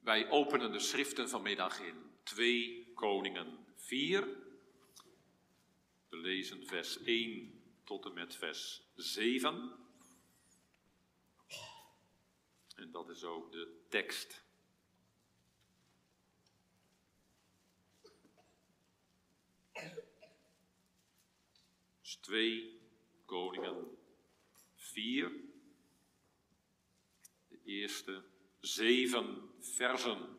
Wij openen de schriften vanmiddag in 2 Koningen 4. We lezen vers 1 tot en met vers 7. En dat is ook de tekst. Dus 2 Koningen 4. De eerste zeven versen.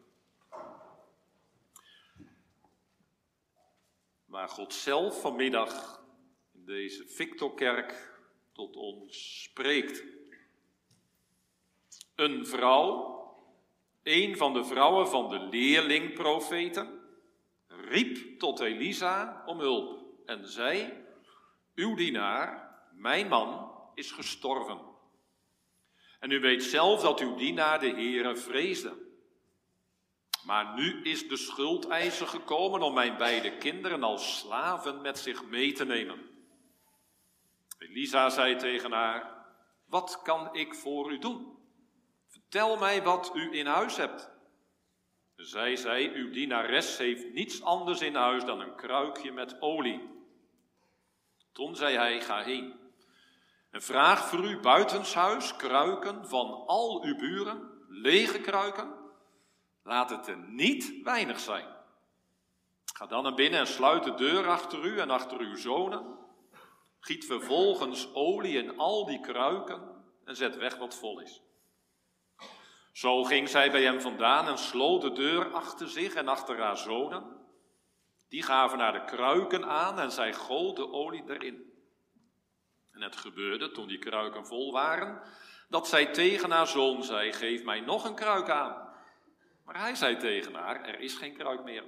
Waar God zelf vanmiddag in deze Victorkerk tot ons spreekt. Een vrouw, een van de vrouwen van de leerlingprofeten, riep tot Elisa om hulp en zei: Uw dienaar, mijn man, is gestorven. En u weet zelf dat uw dienaar de Heere vreesde. Maar nu is de schuldeiser gekomen om mijn beide kinderen als slaven met zich mee te nemen. Elisa zei tegen haar: Wat kan ik voor u doen? Vertel mij wat u in huis hebt. Zij zei: Uw dienares heeft niets anders in huis dan een kruikje met olie. Toen zei hij: Ga heen. En vraag voor u buitenshuis kruiken van al uw buren, lege kruiken. Laat het er niet weinig zijn. Ga dan naar binnen en sluit de deur achter u en achter uw zonen. Giet vervolgens olie in al die kruiken en zet weg wat vol is. Zo ging zij bij hem vandaan en sloot de deur achter zich en achter haar zonen. Die gaven naar de kruiken aan en zij goot de olie erin. En het gebeurde, toen die kruiken vol waren, dat zij tegen haar zoon zei: Geef mij nog een kruik aan. Maar hij zei tegen haar: Er is geen kruik meer.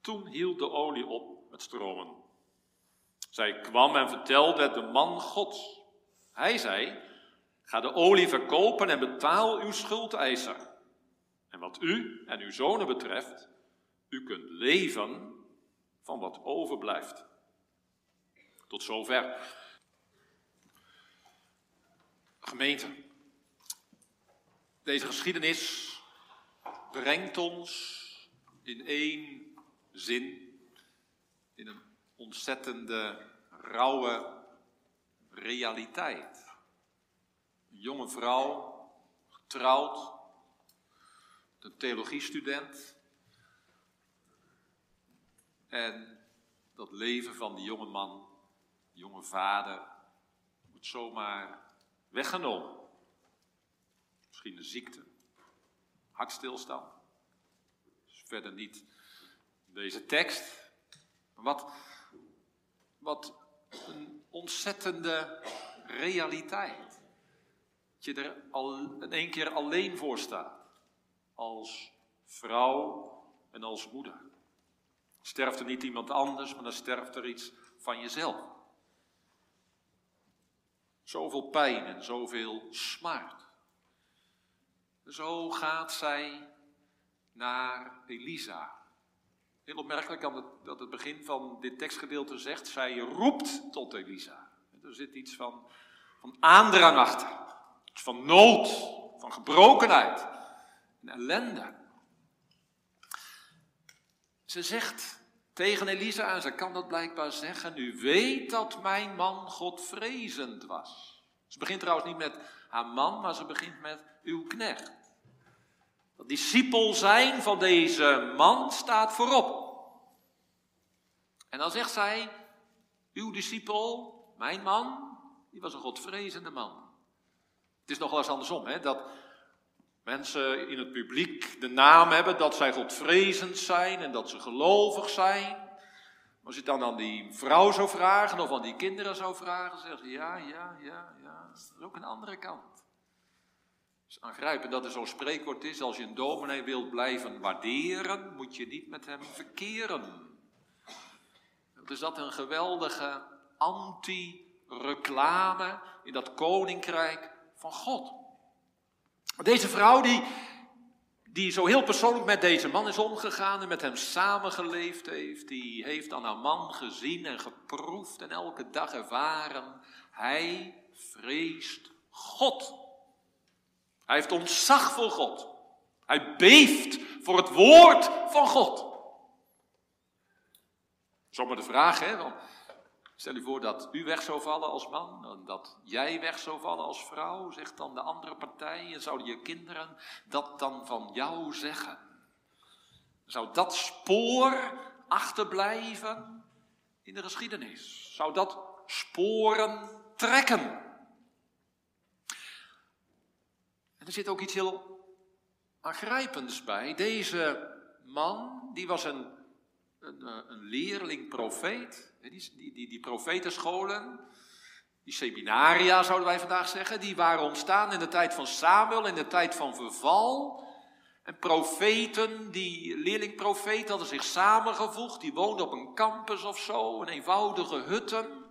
Toen hield de olie op met stromen. Zij kwam en vertelde het de man Gods. Hij zei: Ga de olie verkopen en betaal uw schuldeiser. En wat u en uw zonen betreft, u kunt leven van wat overblijft. Tot zover. Gemeente, deze geschiedenis brengt ons in één zin in een ontzettende, rauwe realiteit. Een jonge vrouw, getrouwd, een theologiestudent. En dat leven van die jonge man, jonge vader, wordt zomaar weggenomen. Misschien een ziekte, hartstilstand. Dus verder niet deze tekst. Wat, wat een ontzettende realiteit. Dat je er al in één keer alleen voor staat. Als vrouw en als moeder. Sterft er niet iemand anders, maar dan sterft er iets van jezelf. Zoveel pijn en zoveel smart. Zo gaat zij naar Elisa. Heel opmerkelijk dat het begin van dit tekstgedeelte zegt, zij roept tot Elisa. Er zit iets van, van aandrang achter, iets van nood, van gebrokenheid en ellende. Ze zegt tegen Elisa, en ze kan dat blijkbaar zeggen, u weet dat mijn man Godvrezend was. Ze begint trouwens niet met haar man, maar ze begint met uw knecht. Dat discipel zijn van deze man staat voorop. En dan zegt zij, uw discipel, mijn man, die was een godvrezende man. Het is nog wel eens andersom, hè, dat mensen in het publiek de naam hebben dat zij godvrezend zijn en dat ze gelovig zijn. Als je het dan aan die vrouw zou vragen of aan die kinderen zou vragen, zeggen ze ja, ja, ja, ja. Dat is ook een andere kant. Het is aangrijpend dat er zo'n spreekwoord is, als je een dominee wilt blijven waarderen, moet je niet met hem verkeren. Er zat een geweldige anti-reclame in dat koninkrijk van God. Deze vrouw die, die zo heel persoonlijk met deze man is omgegaan en met hem samengeleefd heeft, die heeft aan haar man gezien en geproefd en elke dag ervaren, hij vreest God. Hij heeft ontzag voor God. Hij beeft voor het woord van God. Zomaar de vraag, hè? Stel u voor dat u weg zou vallen als man, en dat jij weg zou vallen als vrouw, zegt dan de andere partij, en zouden je kinderen dat dan van jou zeggen? Zou dat spoor achterblijven in de geschiedenis? Zou dat sporen trekken? En er zit ook iets heel aangrijpends bij. Deze man, die was een, een, eh, een leerling profeet. Die, die, die, profetenscholen, die seminaria zouden wij vandaag zeggen, die waren ontstaan in de tijd van Samuel, in de tijd van verval. En profeten, die leerlingprofeten hadden zich samengevoegd, die woonden op een campus of zo, een eenvoudige hutten.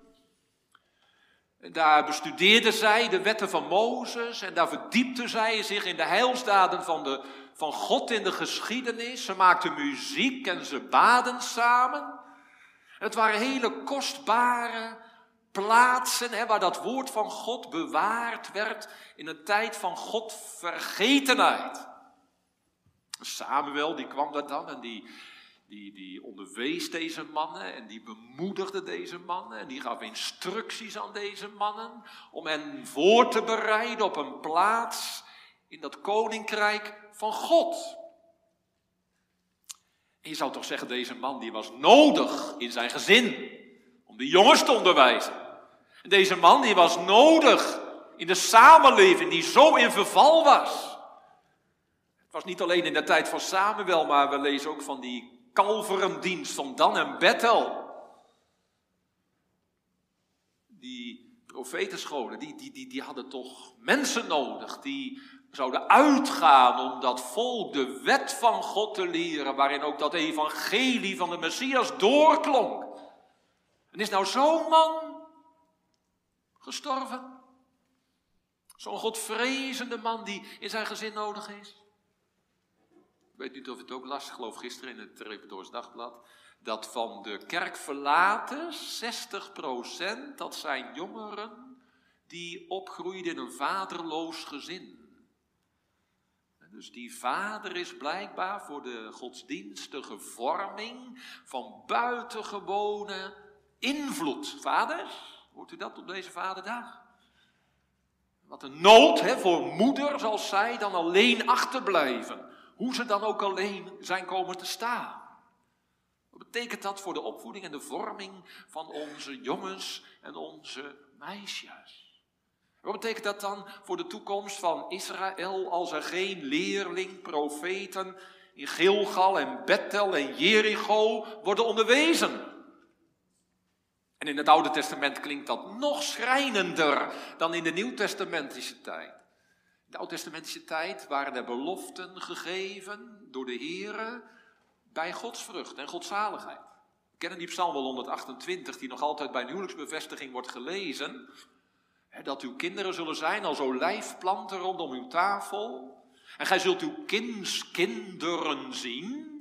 En daar bestudeerden zij de wetten van Mozes en daar verdiepten zij zich in de heilsdaden van, de, van God in de geschiedenis. Ze maakten muziek en ze baden samen. Het waren hele kostbare plaatsen hè, waar dat woord van God bewaard werd in een tijd van Godvergetenheid. Samuel die kwam daar dan en die, die, die onderwees deze mannen en die bemoedigde deze mannen en die gaf instructies aan deze mannen om hen voor te bereiden op een plaats in dat koninkrijk van God. En je zou toch zeggen, deze man die was nodig in zijn gezin om de jongens te onderwijzen. En deze man die was nodig in de samenleving die zo in verval was. Het was niet alleen in de tijd van Samuel, maar we lezen ook van die kalverendienst van Dan en Bethel. Die profetenscholen, die, die, die, die hadden toch mensen nodig die zouden uitgaan om dat volk de wet van God te leren, waarin ook dat evangelie van de Messias doorklonk. En is nou zo'n man gestorven? Zo'n godvrezende man die in zijn gezin nodig is? Ik weet niet of het ook las, geloof gisteren in het Reformators Dagblad, dat van de kerkverlaten 60% dat zijn jongeren die opgroeiden in een vaderloos gezin. Dus die vader is blijkbaar voor de godsdienstige vorming van buitengewone invloed. Vaders, hoort u dat op deze vaderdag? Wat een nood hè, voor moeder als zij dan alleen achterblijven. Hoe ze dan ook alleen zijn komen te staan. Wat betekent dat voor de opvoeding en de vorming van onze jongens en onze meisjes? Wat betekent dat dan voor de toekomst van Israël als er geen leerling, profeten in Gilgal en Bethel en Jericho worden onderwezen? En in het Oude Testament klinkt dat nog schrijnender dan in de Nieuwtestamentische tijd. In de Oud-testamentische tijd waren er beloften gegeven door de Here bij godsvrucht en godzaligheid. We kennen die psalm wel 128, die nog altijd bij een huwelijksbevestiging wordt gelezen. Dat uw kinderen zullen zijn als olijfplanten rondom uw tafel. En gij zult uw kindskinderen zien.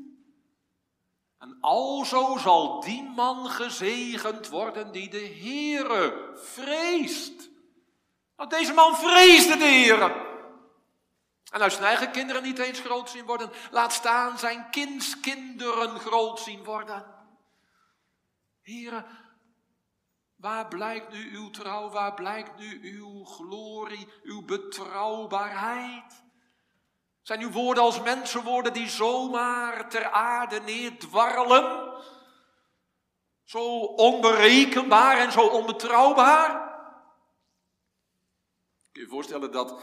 En alzo zal die man gezegend worden die de Heere vreest. Nou, deze man vreesde de Heere. En als zijn eigen kinderen niet eens groot zien worden, laat staan zijn kindskinderen groot zien worden. Heren, waar blijkt nu uw trouw, waar blijkt nu uw glorie, uw betrouwbaarheid? Zijn uw woorden als mensenwoorden die zomaar ter aarde neerdwarrelen? Zo onberekenbaar en zo onbetrouwbaar? Kun je je voorstellen dat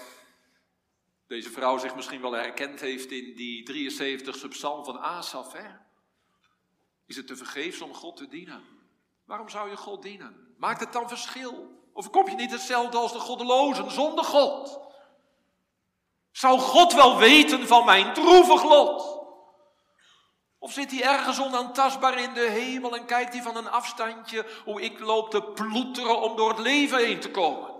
deze vrouw zich misschien wel herkend heeft in die 73ste psalm van Asaf. Hè? Is het te vergeefs om God te dienen? Waarom zou je God dienen? Maakt het dan verschil? Of kom je niet hetzelfde als de goddelozen zonder God? Zou God wel weten van mijn droevig lot? Of zit hij ergens onaantastbaar in de hemel en kijkt hij van een afstandje hoe ik loop te ploeteren om door het leven heen te komen?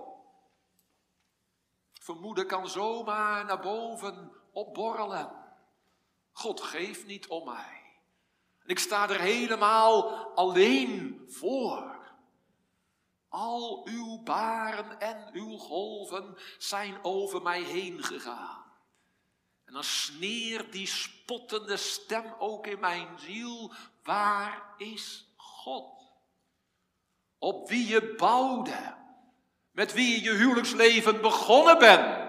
Vermoeden kan zomaar naar boven opborrelen. God geeft niet om mij. Ik sta er helemaal alleen voor. Al uw baren en uw golven zijn over mij heen gegaan. En dan sneert die spottende stem ook in mijn ziel. Waar is God? Op wie je bouwde. Met wie je je huwelijksleven begonnen bent.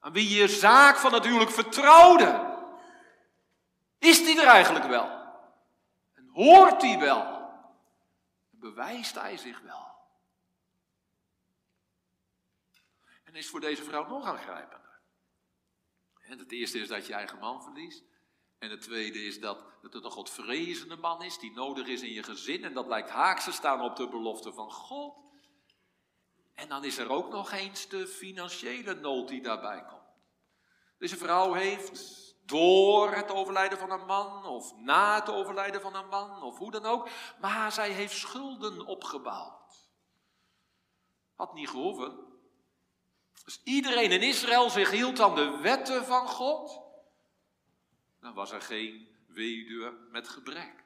Aan wie je je zaak van het huwelijk vertrouwde. Is die er eigenlijk wel? En hoort hij wel? Bewijst hij zich wel? En is voor deze vrouw nog aangrijpender. En het eerste is dat je eigen man verliest. En het tweede is dat, dat het een godvrezende man is, die nodig is in je gezin. En dat lijkt haaks te staan op de belofte van God. En dan is er ook nog eens de financiële nood die daarbij komt. Deze vrouw heeft door het overlijden van een man, of na het overlijden van een man, of hoe dan ook, maar zij heeft schulden opgebouwd. Had niet gehoeven. Als iedereen in Israël zich hield aan de wetten van God, dan was er geen weduwe met gebrek.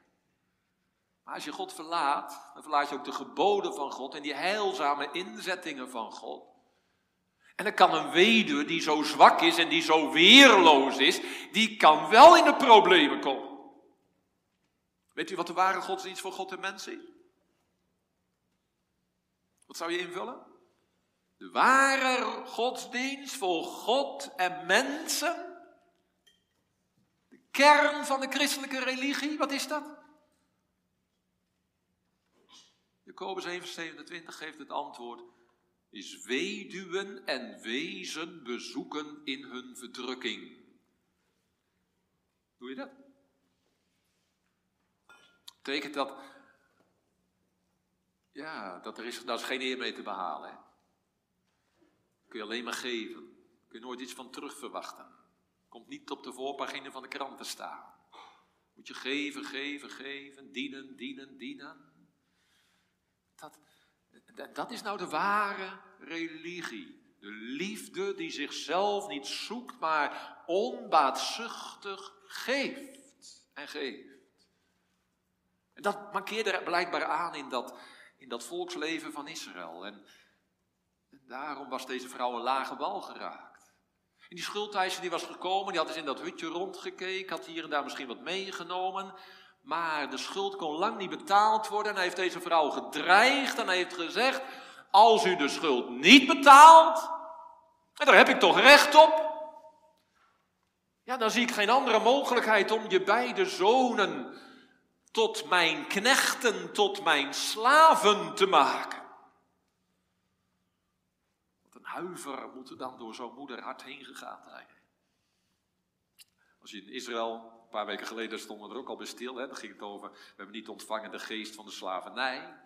Maar als je God verlaat, dan verlaat je ook de geboden van God en die heilzame inzettingen van God. En dan kan een weduwe die zo zwak is en die zo weerloos is, die kan wel in de problemen komen. Weet u wat de ware godsdienst voor God en mens is? Wat zou je invullen? De ware godsdienst voor God en mensen. De kern van de christelijke religie, wat is dat? Jacobus 1,27 geeft het antwoord. Is weduwen en wezen bezoeken in hun verdrukking. Doe je dat? Betekent dat, ja, dat er is, daar is geen eer mee te behalen. Hè? Kun je alleen maar geven. Kun je nooit iets van terug verwachten. Komt niet op de voorpagina van de krant te staan. Moet je geven, geven, geven, dienen, dienen, dienen. Dat, dat is nou de ware religie. De liefde die zichzelf niet zoekt, maar onbaatzuchtig geeft en geeft. En dat markeerde blijkbaar aan in dat, in dat volksleven van Israël. En, en daarom was deze vrouw een lage bal geraakt. En die schuldeiser die was gekomen, die had eens in dat hutje rondgekeken, had hier en daar misschien wat meegenomen. Maar de schuld kon lang niet betaald worden. En hij heeft deze vrouw gedreigd en hij heeft gezegd: Als u de schuld niet betaalt, en daar heb ik toch recht op. Ja, dan zie ik geen andere mogelijkheid om je beide zonen tot mijn knechten, tot mijn slaven te maken. Wat een huiver moet er dan door zo'n moeder hart heen gegaan zijn. Als je in Israël een paar weken geleden stonden we er ook al bij stil. Hè? Dan ging het over, we hebben niet ontvangen de geest van de slavernij.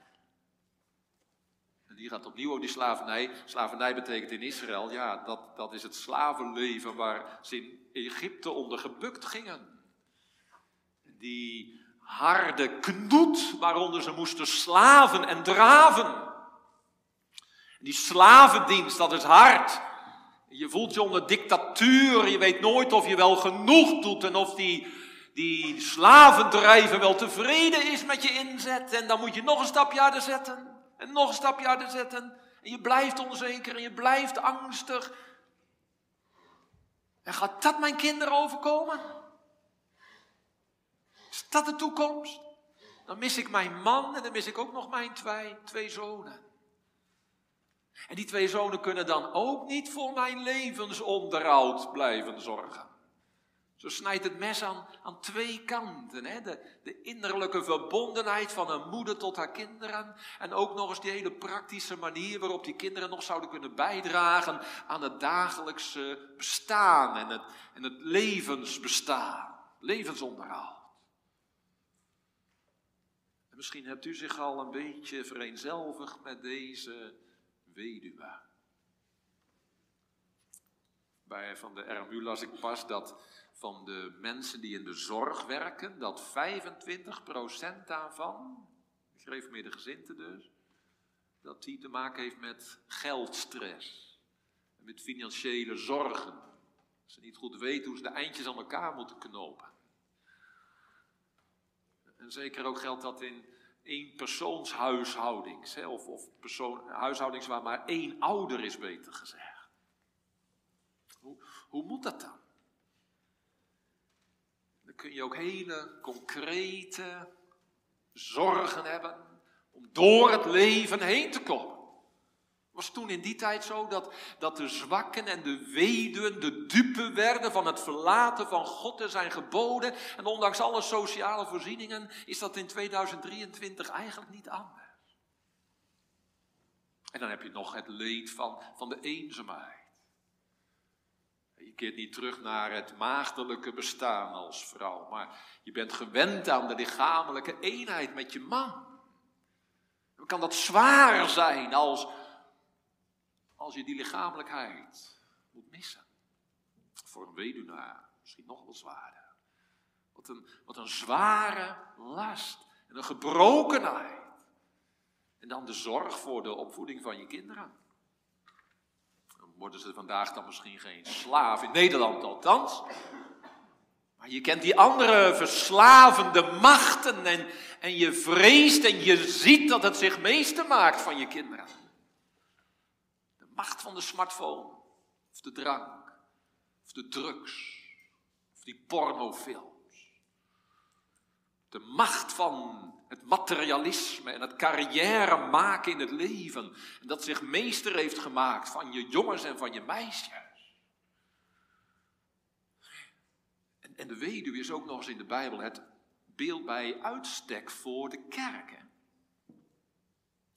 En hier gaat opnieuw over die slavernij. Slavernij betekent in Israël, ja, dat, dat is het slavenleven waar ze in Egypte onder gebukt gingen. Die harde knoet waaronder ze moesten slaven en draven. Die slavendienst, dat is hard. Je voelt je onder dictatuur. Je weet nooit of je wel genoeg doet en of die, die slavendrijver wel tevreden is met je inzet. En dan moet je nog een stapje harder zetten. En nog een stapje harder zetten. En je blijft onzeker en je blijft angstig. En gaat dat mijn kinderen overkomen? Is dat de toekomst? Dan mis ik mijn man en dan mis ik ook nog mijn twee, twee zonen. En die twee zonen kunnen dan ook niet voor mijn levensonderhoud blijven zorgen. Zo snijdt het mes aan, aan twee kanten. Hè? De, de innerlijke verbondenheid van een moeder tot haar kinderen. En ook nog eens die hele praktische manier waarop die kinderen nog zouden kunnen bijdragen aan het dagelijkse bestaan en het, en het levensbestaan. Levensonderhoud. En misschien hebt u zich al een beetje vereenzelvigd met deze weduwe. Bij van de RMU las ik pas dat van de mensen die in de zorg werken, dat 25% daarvan, de gezinten dus, dat die te maken heeft met geldstress. Met financiële zorgen. Ze niet goed weten hoe ze de eindjes aan elkaar moeten knopen. En zeker ook geldt dat in een persoonshuishouding of, of persoon, huishoudings waar maar één ouder is, beter gezegd. Hoe, hoe moet dat dan? Dan kun je ook hele concrete zorgen hebben om door het leven heen te komen. Was toen in die tijd zo dat, dat de zwakken en de weduwen de dupe werden van het verlaten van God en zijn geboden. En ondanks alle sociale voorzieningen is dat in 2023 eigenlijk niet anders. En dan heb je nog het leed van, van de eenzaamheid. Je keert niet terug naar het maagdelijke bestaan als vrouw, maar je bent gewend aan de lichamelijke eenheid met je man. Kan dat zwaar zijn als, als je die lichamelijkheid moet missen. Voor een weduwnaar misschien nog wel zwaarder. Wat een, wat een zware last en een gebrokenheid. En dan de zorg voor de opvoeding van je kinderen. Dan worden ze vandaag dan misschien geen slaaf, in Nederland althans. Maar je kent die andere verslavende machten en, en je vreest en je ziet dat het zich meester maakt van je kinderen. Macht van de smartphone, of de drank, of de drugs, of die pornofilms. De macht van het materialisme en het carrière maken in het leven. En dat zich meester heeft gemaakt van je jongens en van je meisjes. En, en de weduwe is ook nog eens in de Bijbel het beeld bij uitstek voor de kerk.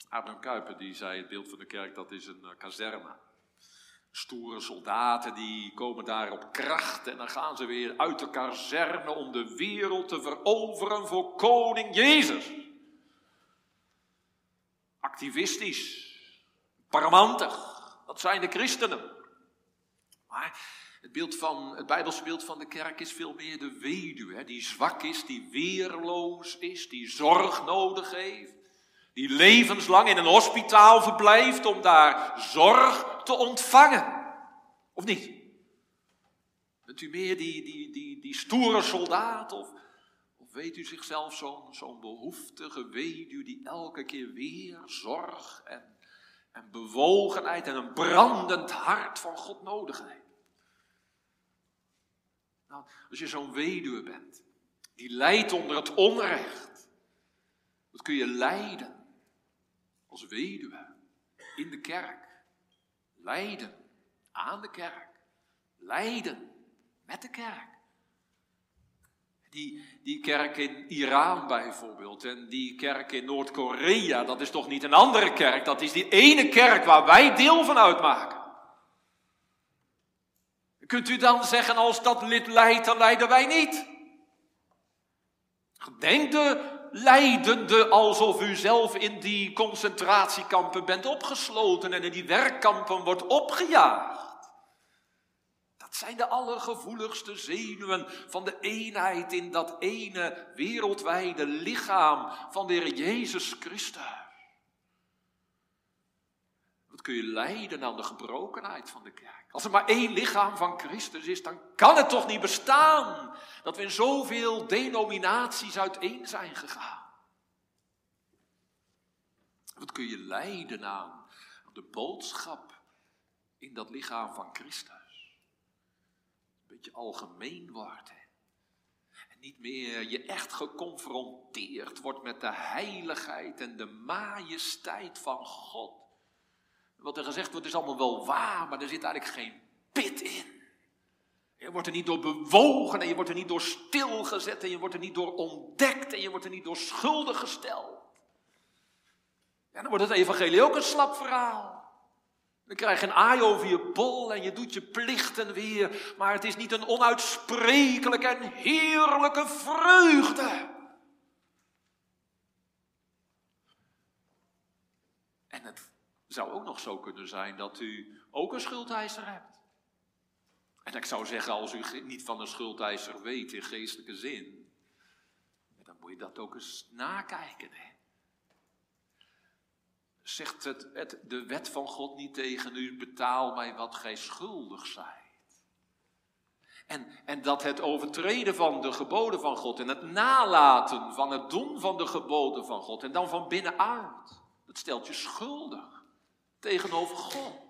Abraham Kuyper die zei het beeld van de kerk dat is een uh, kazerne. Stoere soldaten die komen daar op kracht en dan gaan ze weer uit de kazerne om de wereld te veroveren voor koning Jezus. Activistisch, paramantig, dat zijn de christenen. Maar het, beeld van, het Bijbelse beeld van de kerk is veel meer de weduwe, hè, die zwak is, die weerloos is, die zorg nodig heeft, die levenslang in een hospitaal verblijft om daar zorg te ontvangen. Of niet? Bent u meer die, die, die, die stoere soldaat of, of weet u zichzelf zo'n zo'n behoeftige weduwe die elke keer weer zorg en, en bewogenheid en een brandend hart van God nodig heeft? Nou, als je zo'n weduwe bent, die lijdt onder het onrecht, wat kun je lijden als weduwe in de kerk? Lijden aan de kerk, lijden met de kerk. Die, die kerk in Iran bijvoorbeeld en die kerk in Noord-Korea, dat is toch niet een andere kerk, dat is die ene kerk waar wij deel van uitmaken. Kunt u dan zeggen, als dat lid leidt, dan lijden wij niet? Denk de leidende alsof u zelf in die concentratiekampen bent opgesloten en in die werkkampen wordt opgejaagd. Dat zijn de allergevoeligste zenuwen van de eenheid in dat ene wereldwijde lichaam van de Heer Jezus Christus. Kun je lijden aan de gebrokenheid van de kerk? Als er maar één lichaam van Christus is, dan kan het toch niet bestaan dat we in zoveel denominaties uiteen zijn gegaan. Wat kun je lijden aan de boodschap in dat lichaam van Christus? Een beetje algemeen wordt. En niet meer je echt geconfronteerd wordt met de heiligheid en de majesteit van God. Wat er gezegd wordt is allemaal wel waar, maar er zit eigenlijk geen pit in. Je wordt er niet door bewogen en je wordt er niet door stilgezet en je wordt er niet door ontdekt en je wordt er niet door schuldig gesteld. Ja, dan wordt het evangelie ook een slap verhaal. Dan krijg je een aai over je bol en je doet je plichten weer, maar het is niet een onuitsprekelijke en heerlijke vreugde. En het zou ook nog zo kunnen zijn dat u ook een schuldeiser hebt. En ik zou zeggen, als u niet van een schuldeiser weet in geestelijke zin, dan moet je dat ook eens nakijken. Hè? Zegt het, het, de wet van God niet tegen u, betaal mij wat gij schuldig zijt. En, en dat het overtreden van de geboden van God en het nalaten van het doen van de geboden van God en dan van binnenuit, dat stelt je schuldig tegenover God.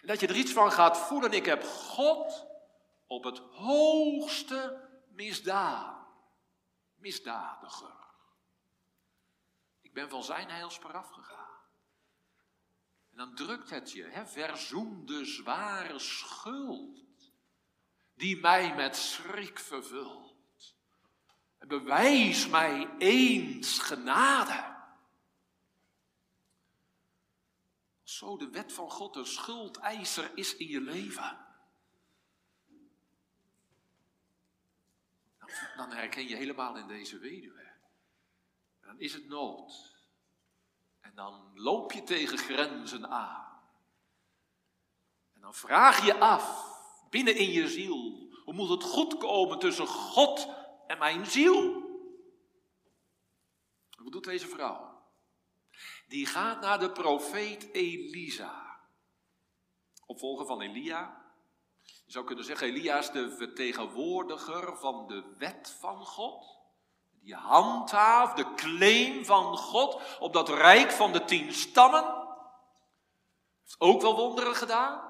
En dat je er iets van gaat voelen. Ik heb God op het hoogste misdaan, misdadiger. Ik ben van zijn heilspar afgegaan. En dan drukt het je, hè, verzoen de zware schuld die mij met schrik vervult. En bewijs mij eens genade. Zo de wet van God een schuldeiser is in je leven. Dan herken je helemaal in deze weduwe. Dan is het nood. En dan loop je tegen grenzen aan. En dan vraag je af, binnen in je ziel, hoe moet het goed komen tussen God en mijn ziel? Wat doet deze vrouw? Die gaat naar de profeet Elisa. Opvolger van Elia. Je zou kunnen zeggen, Elia is de vertegenwoordiger van de wet van God. Die handhaaft de claim van God op dat rijk van de tien stammen. Heeft ook wel wonderen gedaan.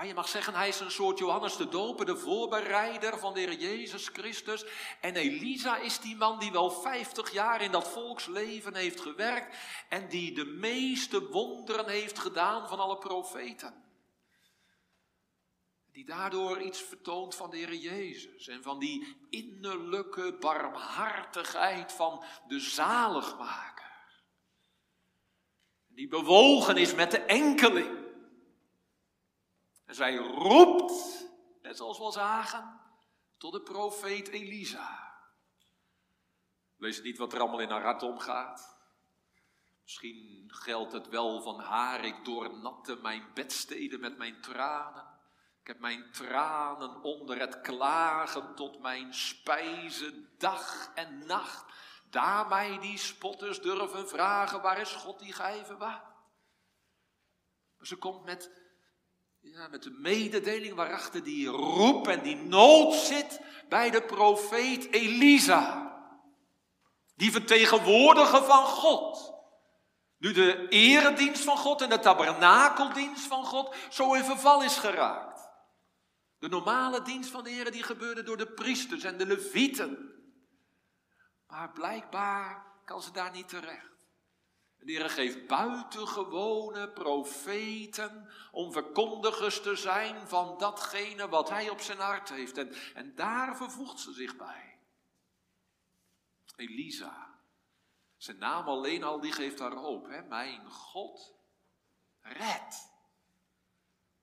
Maar je mag zeggen, hij is een soort Johannes de Doper, de voorbereider van de Heer Jezus Christus. En Elisa is die man die wel 50 jaar in dat volksleven heeft gewerkt en die de meeste wonderen heeft gedaan van alle profeten. Die daardoor iets vertoont van de Heer Jezus en van die innerlijke barmhartigheid van de zaligmaker. Die bewogen is met de enkeling. En zij roept, net zoals we al zagen, tot de profeet Elisa. Lees niet wat er allemaal in haar hart omgaat. Misschien geldt het wel van haar, ik doornatte mijn bedsteden met mijn tranen. Ik heb mijn tranen onder het klagen tot mijn spijze dag en nacht. Daar mij die spotters durven vragen, waar is God die waard? Maar ze komt met ja, met de mededeling waarachter die roep en die nood zit bij de profeet Elisa. Die vertegenwoordiger van God. Nu de eredienst van God en de tabernakeldienst van God zo in verval is geraakt. De normale dienst van de Heer die gebeurde door de priesters en de levieten. Maar blijkbaar kan ze daar niet terecht. De Heer geeft buitengewone profeten om verkondigers te zijn van datgene wat Hij op zijn hart heeft. En, en daar vervoegt ze zich bij. Elisa. Zijn naam alleen al, die geeft haar hoop. Hè? Mijn God, red.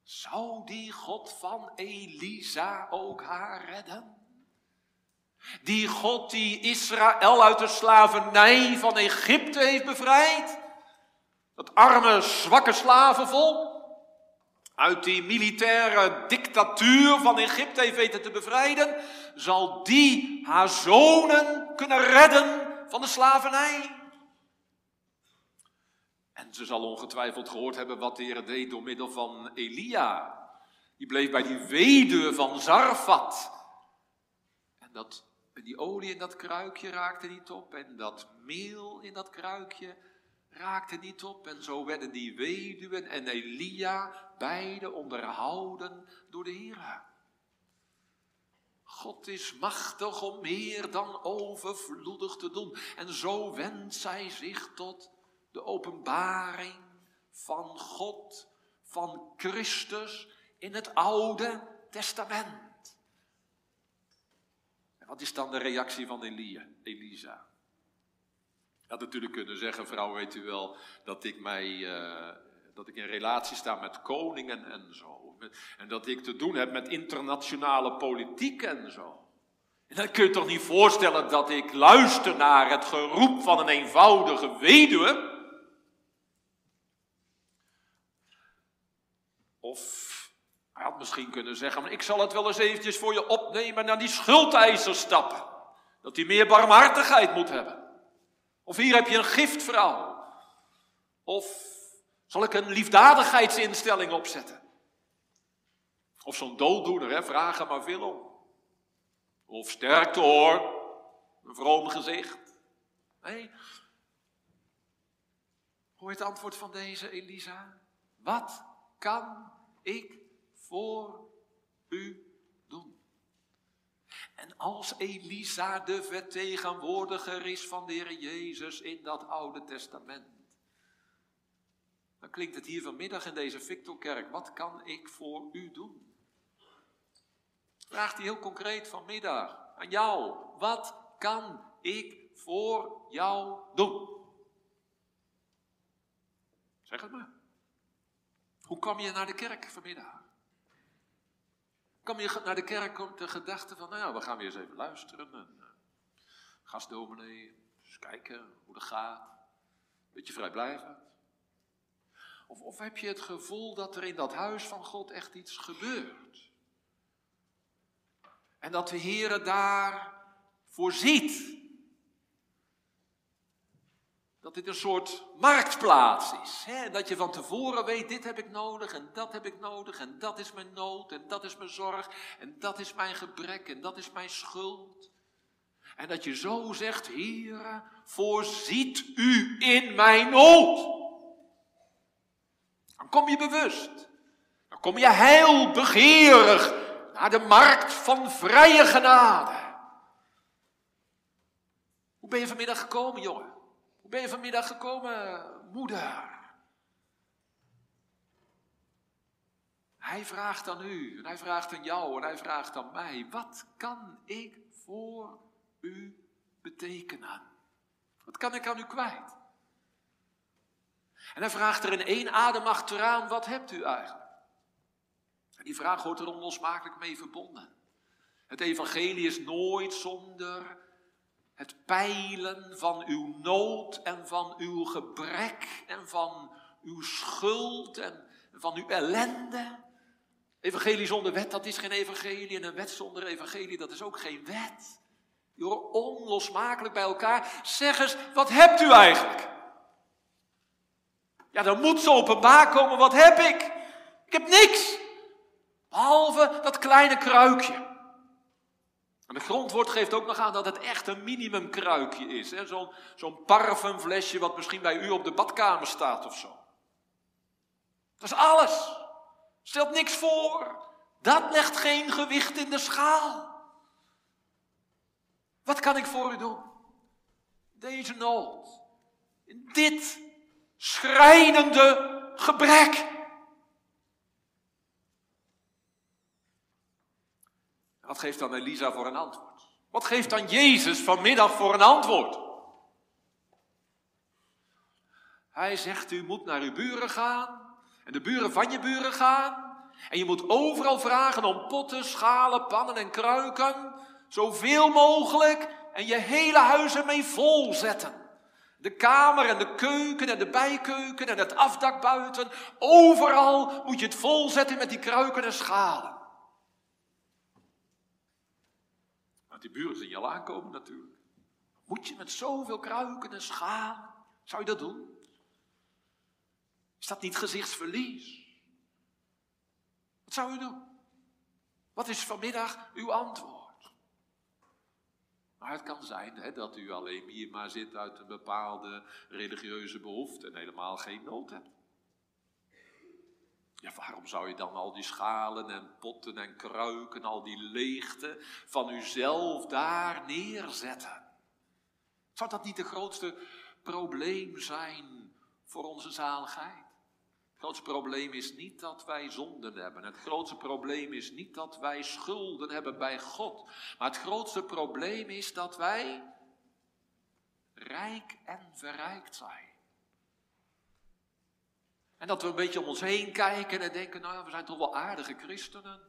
Zou die God van Elisa ook haar redden? Die God die Israël uit de slavernij van Egypte heeft bevrijd. Dat arme, zwakke slavenvolk. Uit die militaire dictatuur van Egypte heeft weten te bevrijden. Zal die haar zonen kunnen redden van de slavernij. En ze zal ongetwijfeld gehoord hebben wat de Heer deed door middel van Elia. Die bleef bij die weduwe van Zarfat. En dat en die olie in dat kruikje raakte niet op en dat meel in dat kruikje raakte niet op. En zo werden die weduwen en Elia beide onderhouden door de Heer. God is machtig om meer dan overvloedig te doen. En zo wendt zij zich tot de openbaring van God, van Christus in het Oude Testament. Wat is dan de reactie van Elia, Elisa? Je had natuurlijk kunnen zeggen, vrouw, weet u wel, dat ik, mij, uh, dat ik in relatie sta met koningen en zo. En dat ik te doen heb met internationale politiek en zo. En dan kun je toch niet voorstellen dat ik luister naar het geroep van een eenvoudige weduwe? Of hij had misschien kunnen zeggen, maar ik zal het wel eens eventjes voor je opnemen naar die schuldeiser stappen. Dat hij meer barmhartigheid moet hebben. Of hier heb je een giftvrouw. Of zal ik een liefdadigheidsinstelling opzetten? Of zo'n dooddoener, hè, vraag maar veel om. Of sterkte hoor, een vroom gezicht. Nee. Hoor je het antwoord van deze Elisa? Wat kan ik voor u doen. En als Elisa de vertegenwoordiger is van de Heer Jezus in dat Oude Testament, dan klinkt het hier vanmiddag in deze Victorkerk, wat kan ik voor u doen? Vraagt hij heel concreet vanmiddag aan jou, wat kan ik voor jou doen? Zeg het maar. Hoe kom je naar de kerk vanmiddag? Kom je naar de kerk om de gedachte van, nou ja, we gaan weer eens even luisteren. En, uh, gastdominee, eens kijken hoe het gaat. Beetje vrijblijvend. Of, of heb je het gevoel dat er in dat huis van God echt iets gebeurt? En dat de Heer daar voorziet. Dat dit een soort marktplaats is. Hè? Dat je van tevoren weet, dit heb ik nodig en dat heb ik nodig en dat is mijn nood en dat is mijn zorg en dat is mijn gebrek en dat is mijn schuld. En dat je zo zegt, Heer, voorziet u in mijn nood. Dan kom je bewust. Dan kom je heilbegeerig naar de markt van vrije genade. Hoe ben je vanmiddag gekomen, jongen? Ben je vanmiddag gekomen, moeder? Hij vraagt aan u, en hij vraagt aan jou, en hij vraagt aan mij: wat kan ik voor u betekenen? Wat kan ik aan u kwijt? En hij vraagt er in één adem achteraan: wat hebt u eigenlijk? En die vraag wordt er onlosmakelijk mee verbonden. Het evangelie is nooit zonder het peilen van uw nood en van uw gebrek en van uw schuld en van uw ellende. Evangelie zonder wet, dat is geen evangelie. En een wet zonder evangelie, dat is ook geen wet. Die horen onlosmakelijk bij elkaar. Zeg eens, wat hebt u eigenlijk? Ja, dan moet zo openbaar komen, wat heb ik? Ik heb niks. Behalve dat kleine kruikje. En de grondwoord geeft ook nog aan dat het echt een minimumkruikje is. Zo'n zo'n parfumflesje wat misschien bij u op de badkamer staat of zo. Dat is alles. Stelt niks voor. Dat legt geen gewicht in de schaal. Wat kan ik voor u doen? Deze nood. In dit schrijnende gebrek. Wat geeft dan Elisa voor een antwoord? Wat geeft dan Jezus vanmiddag voor een antwoord? Hij zegt, u moet naar uw buren gaan en de buren van je buren gaan. En je moet overal vragen om potten, schalen, pannen en kruiken. Zoveel mogelijk en je hele huis ermee vol zetten. De kamer en de keuken en de bijkeuken en het afdak buiten. Overal moet je het volzetten met die kruiken en schalen. Want die buren zien je al aankomen natuurlijk. Moet je met zoveel kruiken en schalen? Zou je dat doen? Is dat niet gezichtsverlies? Wat zou u doen? Wat is vanmiddag uw antwoord? Maar het kan zijn hè, dat u alleen hier maar zit uit een bepaalde religieuze behoefte en helemaal geen nood hebt. Ja, waarom zou je dan al die schalen en potten en kruiken, al die leegte van uzelf daar neerzetten? Zou dat niet het grootste probleem zijn voor onze zaligheid? Het grootste probleem is niet dat wij zonden hebben. Het grootste probleem is niet dat wij schulden hebben bij God. Maar het grootste probleem is dat wij rijk en verrijkt zijn. En dat we een beetje om ons heen kijken en denken, nou we zijn toch wel aardige christenen.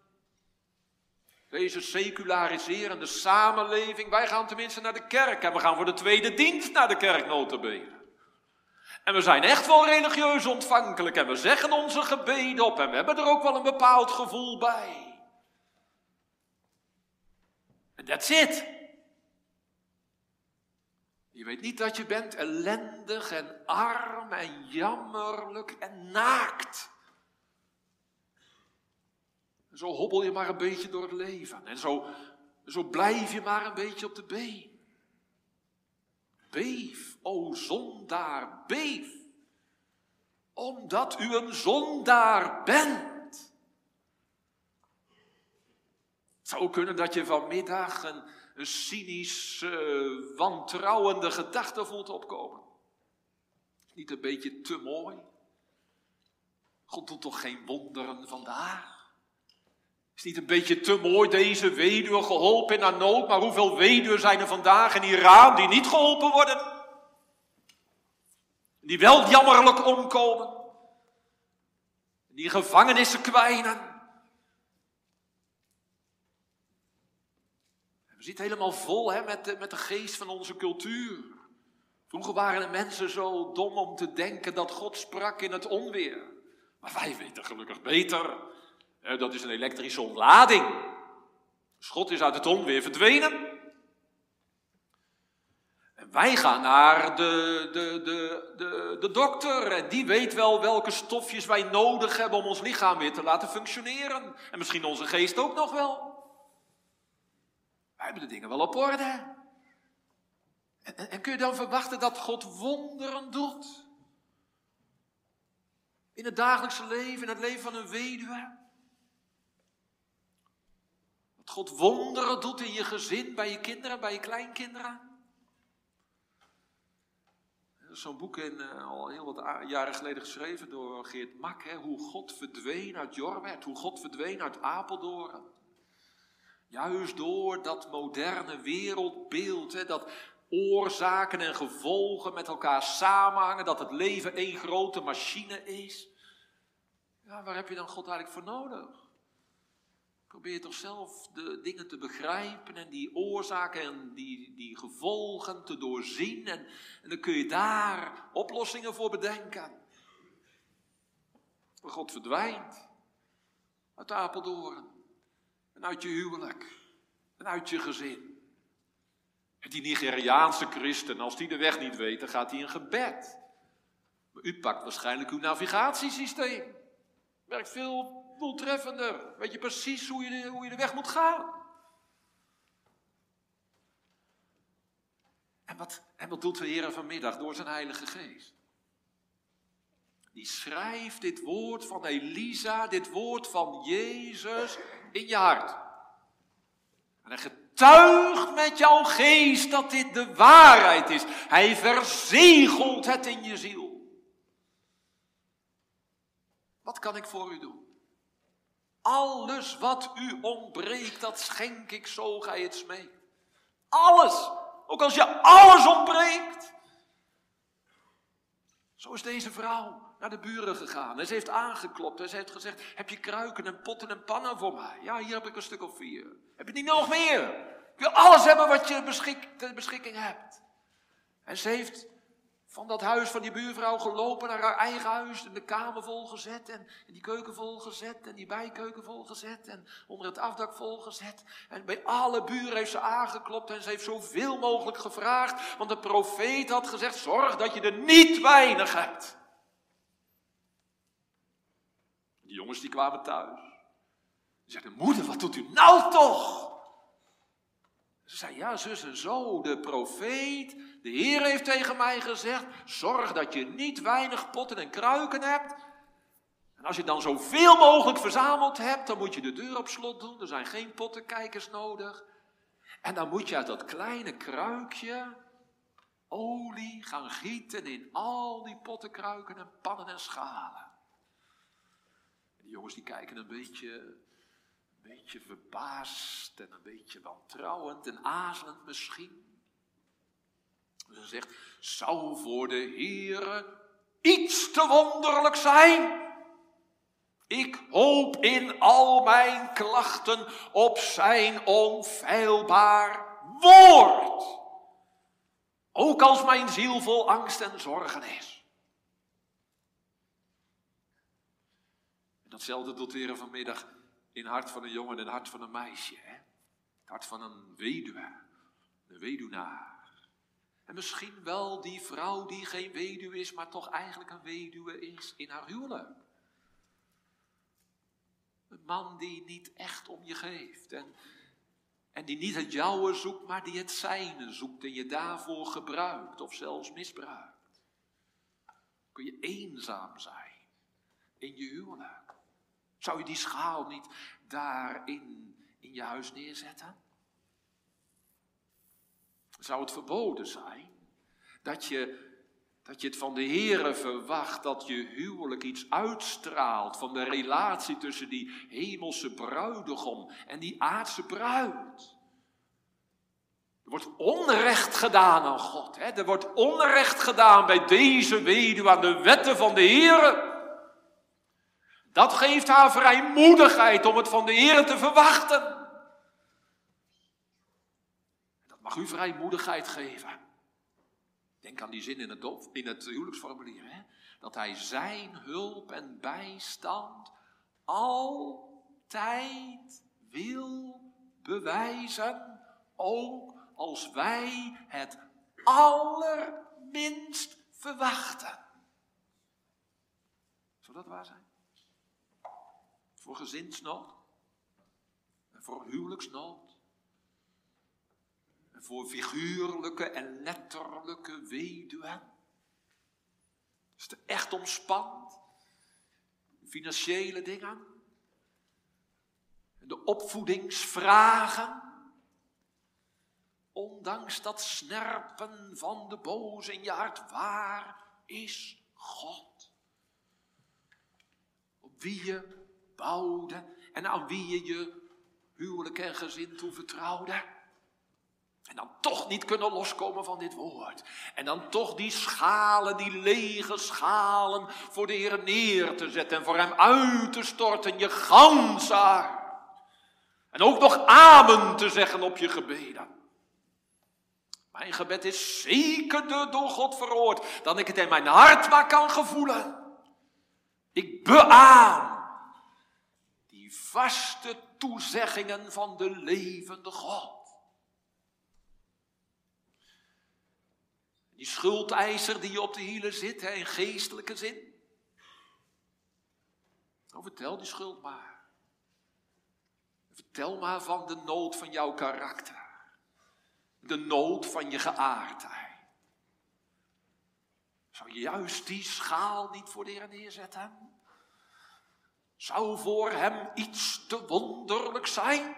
Deze seculariserende samenleving, wij gaan tenminste naar de kerk en we gaan voor de tweede dienst naar de kerk notabene. En we zijn echt wel religieus ontvankelijk en we zeggen onze gebeden op en we hebben er ook wel een bepaald gevoel bij. En that's it. Je weet niet dat je bent ellendig en arm en jammerlijk en naakt. En zo hobbel je maar een beetje door het leven. En zo, zo blijf je maar een beetje op de been. Beef, o zondaar, beef. Omdat u een zondaar bent. Het zou kunnen dat je vanmiddag een, een cynisch, wantrouwende gedachte voelt opkomen. Niet een beetje te mooi? God doet toch geen wonderen vandaag? Is niet een beetje te mooi deze weduwe geholpen in haar nood, maar hoeveel weduwen zijn er vandaag in Iran die niet geholpen worden? Die wel jammerlijk omkomen. Die gevangenissen kwijnen. Zitten helemaal vol hè, met, de, met de geest van onze cultuur. Vroeger waren de mensen zo dom om te denken dat God sprak in het onweer. Maar wij weten gelukkig beter. Dat is een elektrische ontlading. Schot is uit het onweer verdwenen. En wij gaan naar de, de, de, de, de dokter en die weet wel welke stofjes wij nodig hebben om ons lichaam weer te laten functioneren. En misschien onze geest ook nog wel. Wij hebben de dingen wel op orde. En, en kun je dan verwachten dat God wonderen doet? In het dagelijkse leven, in het leven van een weduwe? Dat God wonderen doet in je gezin, bij je kinderen, bij je kleinkinderen? Er is zo'n boek in, uh, al heel wat jaren geleden geschreven door Geert Mak. Hè, hoe God verdween uit Jorwet, hoe God verdween uit Apeldoorn. Juist door dat moderne wereldbeeld, hè, dat oorzaken en gevolgen met elkaar samenhangen, dat het leven één grote machine is. Ja, waar heb je dan God eigenlijk voor nodig? Probeer toch zelf de dingen te begrijpen en die oorzaken en die, die gevolgen te doorzien. En, en dan kun je daar oplossingen voor bedenken. Maar God verdwijnt uit Apeldoorn en uit je huwelijk en uit je gezin. En die Nigeriaanse christen, als die de weg niet weet, dan gaat hij in gebed. Maar u pakt waarschijnlijk uw navigatiesysteem. Werkt veel doeltreffender. Weet je precies hoe je, de, hoe je de weg moet gaan. En wat, en wat doet de Heer vanmiddag door zijn Heilige Geest? Die schrijft dit woord van Elisa, dit woord van Jezus in je hart. En hij getuigt met jouw geest dat dit de waarheid is. Hij verzegelt het in je ziel. Wat kan ik voor u doen? Alles wat u ontbreekt, dat schenk ik zo gij het smeekt. Alles. Ook als je alles ontbreekt. Zo is deze vrouw naar de buren gegaan. En ze heeft aangeklopt en ze heeft gezegd: Heb je kruiken en potten en pannen voor mij? Ja, hier heb ik een stuk of vier. Heb je niet nog meer? Ik wil alles hebben wat je beschik, ter beschikking hebt. En ze heeft van dat huis van die buurvrouw gelopen naar haar eigen huis. En de kamer volgezet en, en die keuken volgezet en die bijkeuken volgezet en onder het afdak volgezet. En bij alle buren heeft ze aangeklopt en ze heeft zoveel mogelijk gevraagd. Want de profeet had gezegd, zorg dat je er niet weinig hebt. Die jongens die kwamen thuis. Ze zeiden, moeder, wat doet u nou toch? Ze zei, ja zus en zo, de profeet, de Heer heeft tegen mij gezegd, zorg dat je niet weinig potten en kruiken hebt. En als je dan zoveel mogelijk verzameld hebt, dan moet je de deur op slot doen. Er zijn geen pottenkijkers nodig. En dan moet je uit dat kleine kruikje olie gaan gieten in al die pottenkruiken en pannen en schalen. Jongens die kijken een beetje beetje verbaasd en een beetje wantrouwend en azelend misschien. Ze zegt, zou voor de Heere iets te wonderlijk zijn? Ik hoop in al mijn klachten op zijn onfeilbaar woord. Ook als mijn ziel vol angst en zorgen is. En datzelfde doet weer vanmiddag in het hart van een jongen en het hart van een meisje. Hè? Het hart van een weduwe, een weduwnaar. En misschien wel die vrouw die geen weduwe is, maar toch eigenlijk een weduwe is in haar huwelijk. Een man die niet echt om je geeft en, en die niet het jouwe zoekt, maar die het zijne zoekt en je daarvoor gebruikt of zelfs misbruikt. Kun je eenzaam zijn in je huwelijk. Zou je die schaal niet daarin in je huis neerzetten? Zou het verboden zijn dat je dat je het van de Heere verwacht, dat je huwelijk iets uitstraalt van de relatie tussen die hemelse bruidegom en die aardse bruid. Er wordt onrecht gedaan aan God. Hè? Er wordt onrecht gedaan bij deze weduwe aan de wetten van de Heere. Dat geeft haar vrijmoedigheid om het van de Heer te verwachten. Dat mag u vrijmoedigheid geven. Denk aan die zin in het, in het huwelijksformulier. Hè? Dat hij zijn hulp en bijstand altijd wil bewijzen. Ook als wij het allerminst verwachten. Zou dat waar zijn? Voor gezinsnood en voor huwelijksnood voor figuurlijke en letterlijke weduwen. Is het echt omspant? Financiële dingen? De opvoedingsvragen? Ondanks dat snerpen van de boze in je hart, waar is God? Op wie je bouwde en aan wie je je huwelijk en gezin toevertrouwde? En dan toch niet kunnen loskomen van dit woord. En dan toch die schalen, die lege schalen voor de Heer neer te zetten en voor Hem uit te storten, je ganse hart. En ook nog amen te zeggen op je gebeden. Mijn gebed is zekerder door God verhoord dan ik het in mijn hart maar kan gevoelen. Ik beaam die vaste toezeggingen van de levende God. Die schuldeiser die je op de hielen zit, in geestelijke zin. Nou, vertel die schuld maar. Vertel maar van de nood van jouw karakter. De nood van je geaardheid. Zou je juist die schaal niet voor de Heer neerzetten? Zou voor hem iets te wonderlijk zijn?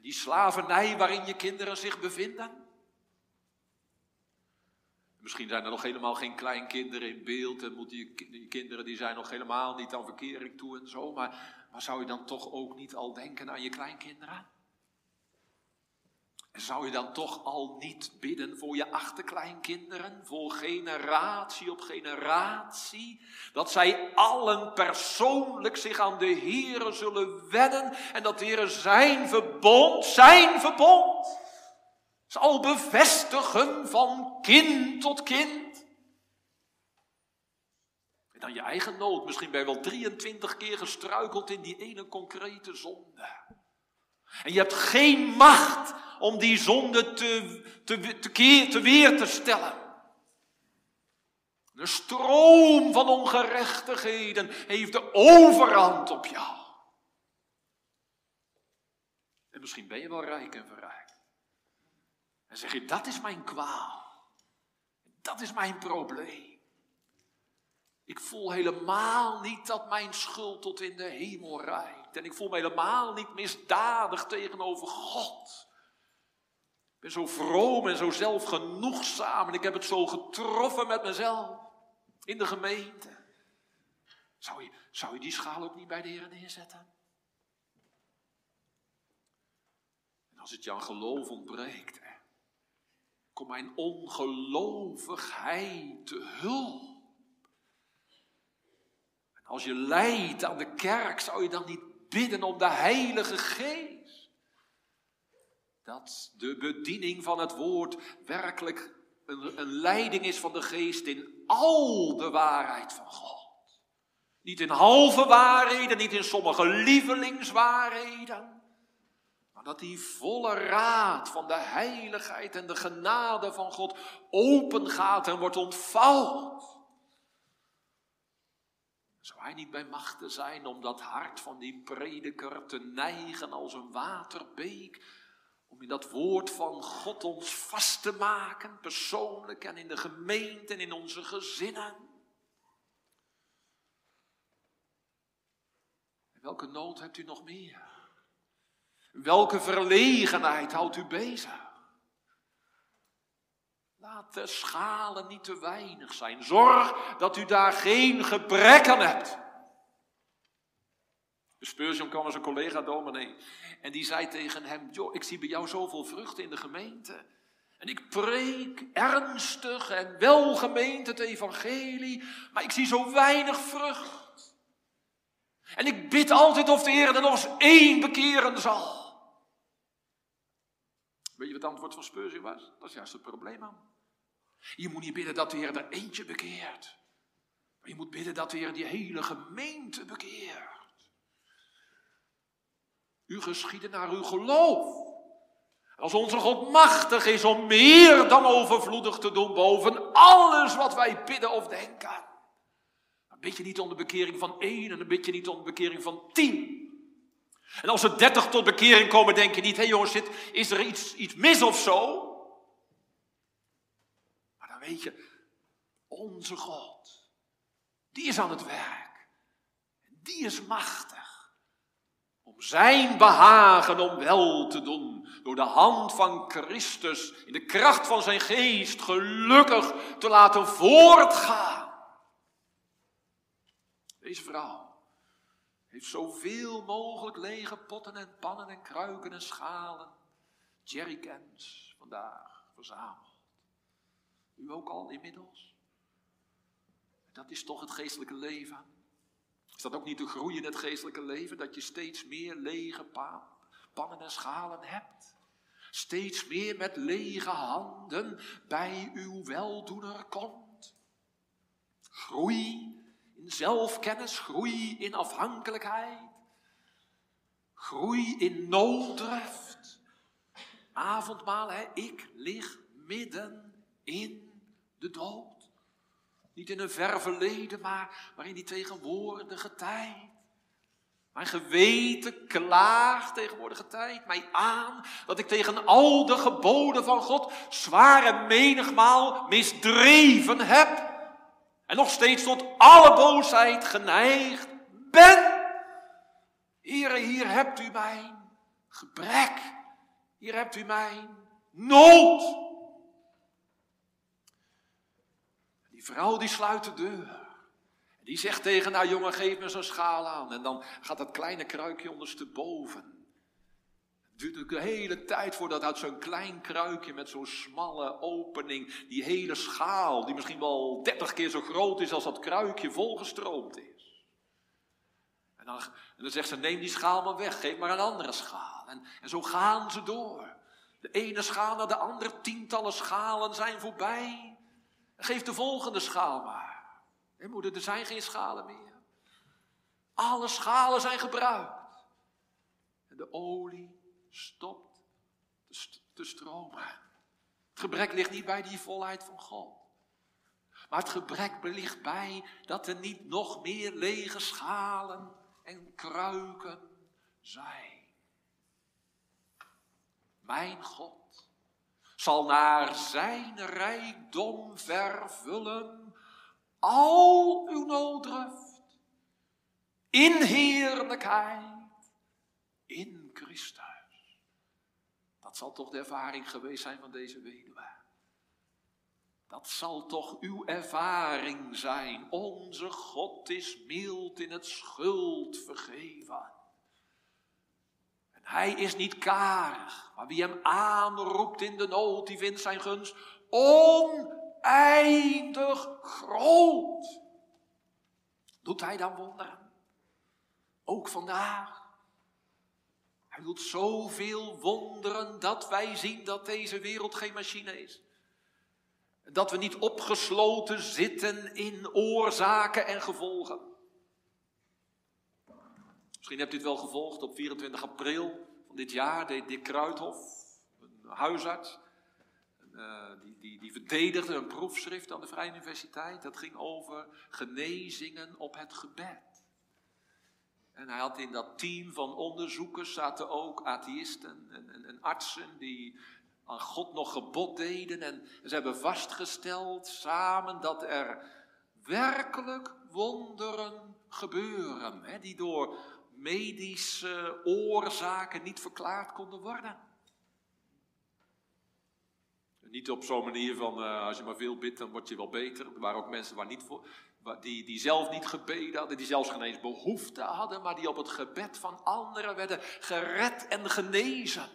Die slavernij waarin je kinderen zich bevinden. Misschien zijn er nog helemaal geen kleinkinderen in beeld en moeten je kinderen die zijn nog helemaal niet aan verkering toe en zo. Maar, maar zou je dan toch ook niet al denken aan je kleinkinderen? Zou je dan toch al niet bidden voor je achterkleinkinderen, voor generatie op generatie, dat zij allen persoonlijk zich aan de Here zullen wedden en dat de Heer zijn verbond, zijn verbond, zal bevestigen van kind tot kind. En dan je eigen nood, misschien ben je wel 23 keer gestruikeld in die ene concrete zonde. En je hebt geen macht om die zonde te, te, keer, te weer te stellen. De stroom van ongerechtigheden heeft de overhand op jou. En misschien ben je wel rijk en verrijkt. En zeg je, dat is mijn kwaal. Dat is mijn probleem. Ik voel helemaal niet dat mijn schuld tot in de hemel reikt. En ik voel me helemaal niet misdadig tegenover God. Ben zo vroom en zo zelfgenoegzaam en ik heb het zo getroffen met mezelf in de gemeente. Zou je, zou je die schaal ook niet bij de Heer neerzetten? En als het aan geloof ontbreekt, hè, kom mijn ongelovigheid te hulp. Als je lijdt aan de kerk, zou je dan niet bidden om de Heilige Geest? Dat de bediening van het woord werkelijk een, een leiding is van de Geest in al de waarheid van God. Niet in halve waarheden, niet in sommige lievelingswaarheden. Maar dat die volle raad van de heiligheid en de genade van God open gaat en wordt ontvouwd. Zou hij niet bij machten zijn om dat hart van die prediker te neigen als een waterbeek? Om in dat woord van God ons vast te maken, persoonlijk en in de gemeente en in onze gezinnen. Welke nood hebt u nog meer? Welke verlegenheid houdt u bezig? Laat de schalen niet te weinig zijn. Zorg dat u daar geen gebrek aan hebt. Spurgeon kwam als een collega dominee en die zei tegen hem, joh, ik zie bij jou zoveel vruchten in de gemeente. En ik preek ernstig en welgemeend het evangelie, maar ik zie zo weinig vrucht. En ik bid altijd of de Heer er nog eens één bekeren zal. Weet je wat het antwoord van Spurgeon was? Dat is juist het probleem aan. Je moet niet bidden dat de Heer er eentje bekeert. Maar je moet bidden dat de Heer die hele gemeente bekeert. U geschieden naar uw geloof. Als onze God machtig is om meer dan overvloedig te doen boven alles wat wij bidden of denken. Dan bid je niet om de bekering van één en dan bid je niet om de bekering van tien. En als er dertig tot bekering komen, denk je niet, hé jongens, is er iets, iets mis of zo? Maar dan weet je, onze God, die is aan het werk. Die is machtig. Om zijn behagen om wel te doen. Door de hand van Christus in de kracht van zijn geest gelukkig te laten voortgaan. Deze vrouw heeft zoveel mogelijk lege potten en pannen en kruiken en schalen, jerrycans vandaag verzameld. U ook al inmiddels? Dat is toch het geestelijke leven. Is dat ook niet de groei in het geestelijke leven? Dat je steeds meer lege pannen en schalen hebt. Steeds meer met lege handen bij uw weldoener komt. Groei in zelfkennis, groei in afhankelijkheid, groei in nooddrift. Avondmaal, hè, ik lig midden in de dood. Niet in een ver verleden, maar, in die tegenwoordige tijd. Mijn geweten klaagt tegenwoordige tijd mij aan dat ik tegen al de geboden van God zwaar en menigmaal misdreven heb. En nog steeds tot alle boosheid geneigd ben. Here, hier hebt u mijn gebrek. Hier hebt u mijn nood. Die vrouw die sluit de deur. Die zegt tegen haar jongen, geef me zo'n schaal aan. En dan gaat dat kleine kruikje ondersteboven. Het duurt de hele tijd voordat uit zo'n klein kruikje met zo'n smalle opening, die hele schaal, die misschien wel dertig keer zo groot is als dat kruikje, volgestroomd is. En dan, en dan zegt ze, neem die schaal maar weg, geef maar een andere schaal. En, en zo gaan ze door. De ene schaal naar de andere, tientallen schalen zijn voorbij. Geef de volgende schaal maar. Moeder, er zijn geen schalen meer. Alle schalen zijn gebruikt. En de olie stopt te stromen. Het gebrek ligt niet bij die volheid van God. Maar het gebrek ligt bij dat er niet nog meer lege schalen en kruiken zijn. Mijn God zal naar zijn rijkdom vervullen al uw nooddruft in heerlijkheid in Christus. Dat zal toch de ervaring geweest zijn van deze weduwe. Dat zal toch uw ervaring zijn. Onze God is mild in het schuld vergeven. Hij is niet karig, maar wie hem aanroept in de nood, die vindt zijn gunst oneindig groot. Doet hij dan wonderen? Ook vandaag. Hij doet zoveel wonderen dat wij zien dat deze wereld geen machine is. Dat we niet opgesloten zitten in oorzaken en gevolgen. Misschien hebt u het wel gevolgd op 24 april van dit jaar, deed Dick Kruithof, een huisarts, uh, die, die, die verdedigde een proefschrift aan de Vrije Universiteit. Dat ging over genezingen op het gebed. En hij had in dat team van onderzoekers zaten ook atheïsten en, en, en artsen die aan God nog gebod deden. En ze hebben vastgesteld samen dat er werkelijk wonderen gebeuren. Hè, die door medische oorzaken niet verklaard konden worden. Niet op zo'n manier van uh, als je maar veel bidt, dan word je wel beter. Er waren ook mensen waar niet voor, die, die zelf niet gebeden hadden, die zelfs geen eens behoefte hadden, maar die op het gebed van anderen werden gered en genezen.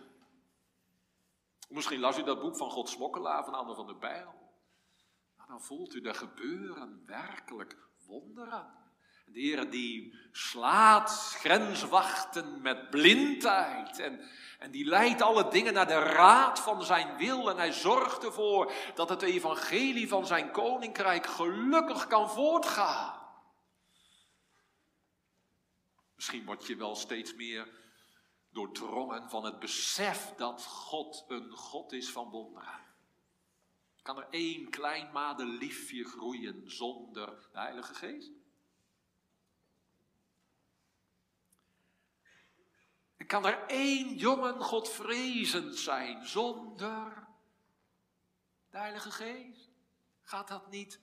Misschien las u dat boek van God Smokkelaar van Anne van der Bijl. Nou, dan voelt u er gebeuren werkelijk wonderen. De Heer die slaat grenswachten met blindheid en, en die leidt alle dingen naar de raad van zijn wil en hij zorgt ervoor dat het evangelie van zijn koninkrijk gelukkig kan voortgaan. Misschien word je wel steeds meer doordrongen van het besef dat God een God is van wonderen. Kan er één klein madeliefje groeien zonder de Heilige Geest? Kan er één jongen Godvrezend zijn zonder de Heilige Geest? Gaat dat niet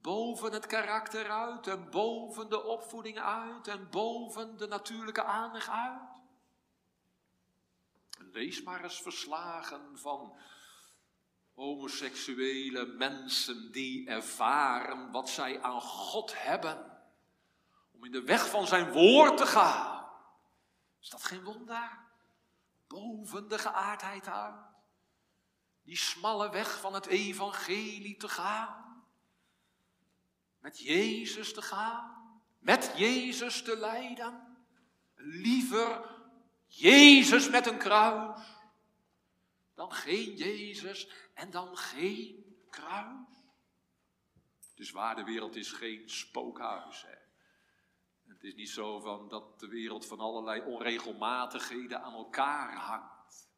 boven het karakter uit en boven de opvoeding uit en boven de natuurlijke aanleg uit? Lees maar eens verslagen van homoseksuele mensen die ervaren wat zij aan God hebben om in de weg van zijn woord te gaan. Is dat geen wonder? Boven de geaardheid uit. Die smalle weg van het evangelie te gaan. Met Jezus te gaan. Met Jezus te lijden. Liever Jezus met een kruis. Dan geen Jezus en dan geen kruis. Dus waar de wereld is geen spookhuis. Hè? Het is niet zo van dat de wereld van allerlei onregelmatigheden aan elkaar hangt.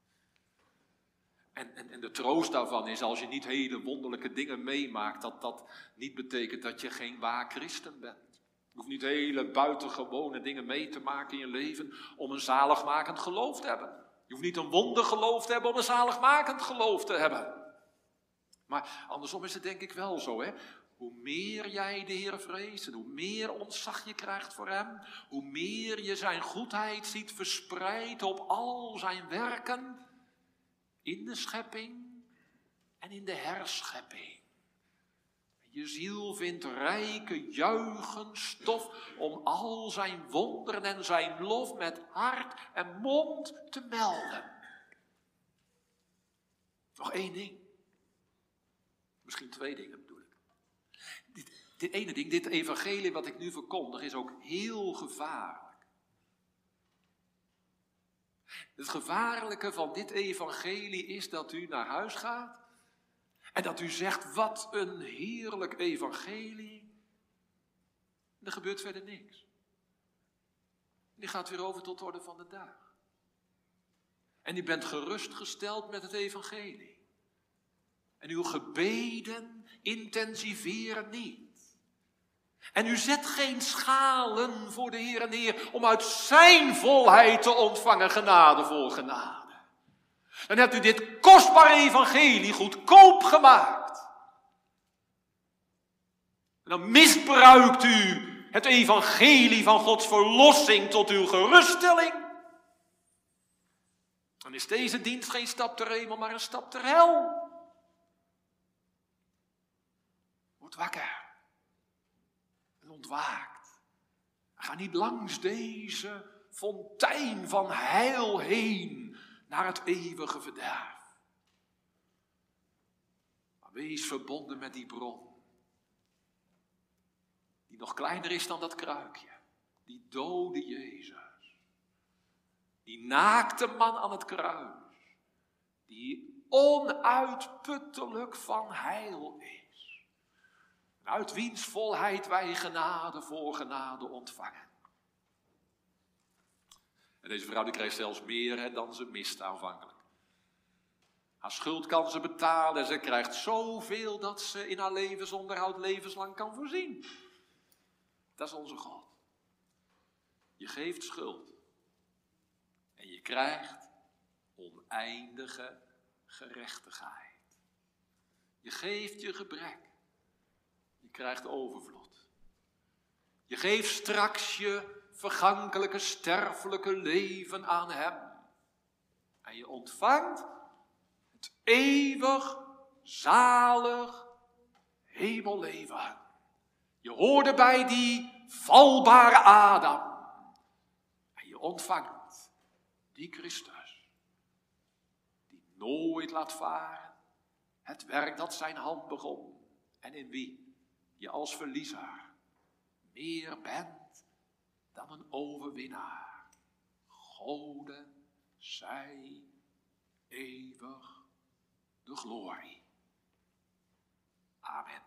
En, en, en de troost daarvan is, als je niet hele wonderlijke dingen meemaakt, dat dat niet betekent dat je geen waar christen bent. Je hoeft niet hele buitengewone dingen mee te maken in je leven om een zaligmakend geloof te hebben. Je hoeft niet een wondergeloof te hebben om een zaligmakend geloof te hebben. Maar andersom is het denk ik wel zo, hè? Hoe meer jij de Heer vreest en hoe meer ontzag je krijgt voor Hem, hoe meer je Zijn goedheid ziet verspreid op al Zijn werken in de schepping en in de herschepping. Je ziel vindt rijke juichenstof om al Zijn wonderen en Zijn lof met hart en mond te melden. Nog één ding. Misschien twee dingen dit ene ding, dit evangelie wat ik nu verkondig, is ook heel gevaarlijk. Het gevaarlijke van dit evangelie is dat u naar huis gaat en dat u zegt, wat een heerlijk evangelie. En er gebeurt verder niks. Die gaat weer over tot de orde van de dag. En u bent gerustgesteld met het evangelie. En uw gebeden intensiveren niet. En u zet geen schalen voor de Heer neer om uit zijn volheid te ontvangen genade voor genade. Dan hebt u dit kostbare evangelie goedkoop gemaakt. En dan misbruikt u het evangelie van Gods verlossing tot uw geruststelling. Dan is deze dienst geen stap ter hemel, maar een stap ter hel. Word wakker ontwaakt. Ga niet langs deze fontein van heil heen naar het eeuwige verderf. Maar wees verbonden met die bron. Die nog kleiner is dan dat kruikje. Die dode Jezus. Die naakte man aan het kruis. Die onuitputtelijk van heil is uit wiens volheid wij genade voor genade ontvangen. En deze vrouw die kreeg zelfs meer hè, dan ze miste aanvankelijk. Haar schuld kan ze betalen en ze krijgt zoveel dat ze in haar levensonderhoud levenslang kan voorzien. Dat is onze God. Je geeft schuld en je krijgt oneindige gerechtigheid. Je geeft je gebrek krijgt overvloed. Je geeft straks je vergankelijke, sterfelijke leven aan Hem. En je ontvangt het eeuwig, zalig hemelleven. Je hoorde bij die valbare Adam. En je ontvangt die Christus, die nooit laat varen het werk dat zijn hand begon en in wie je als verliezer meer bent dan een overwinnaar. Gode zij eeuwig de glorie. Amen.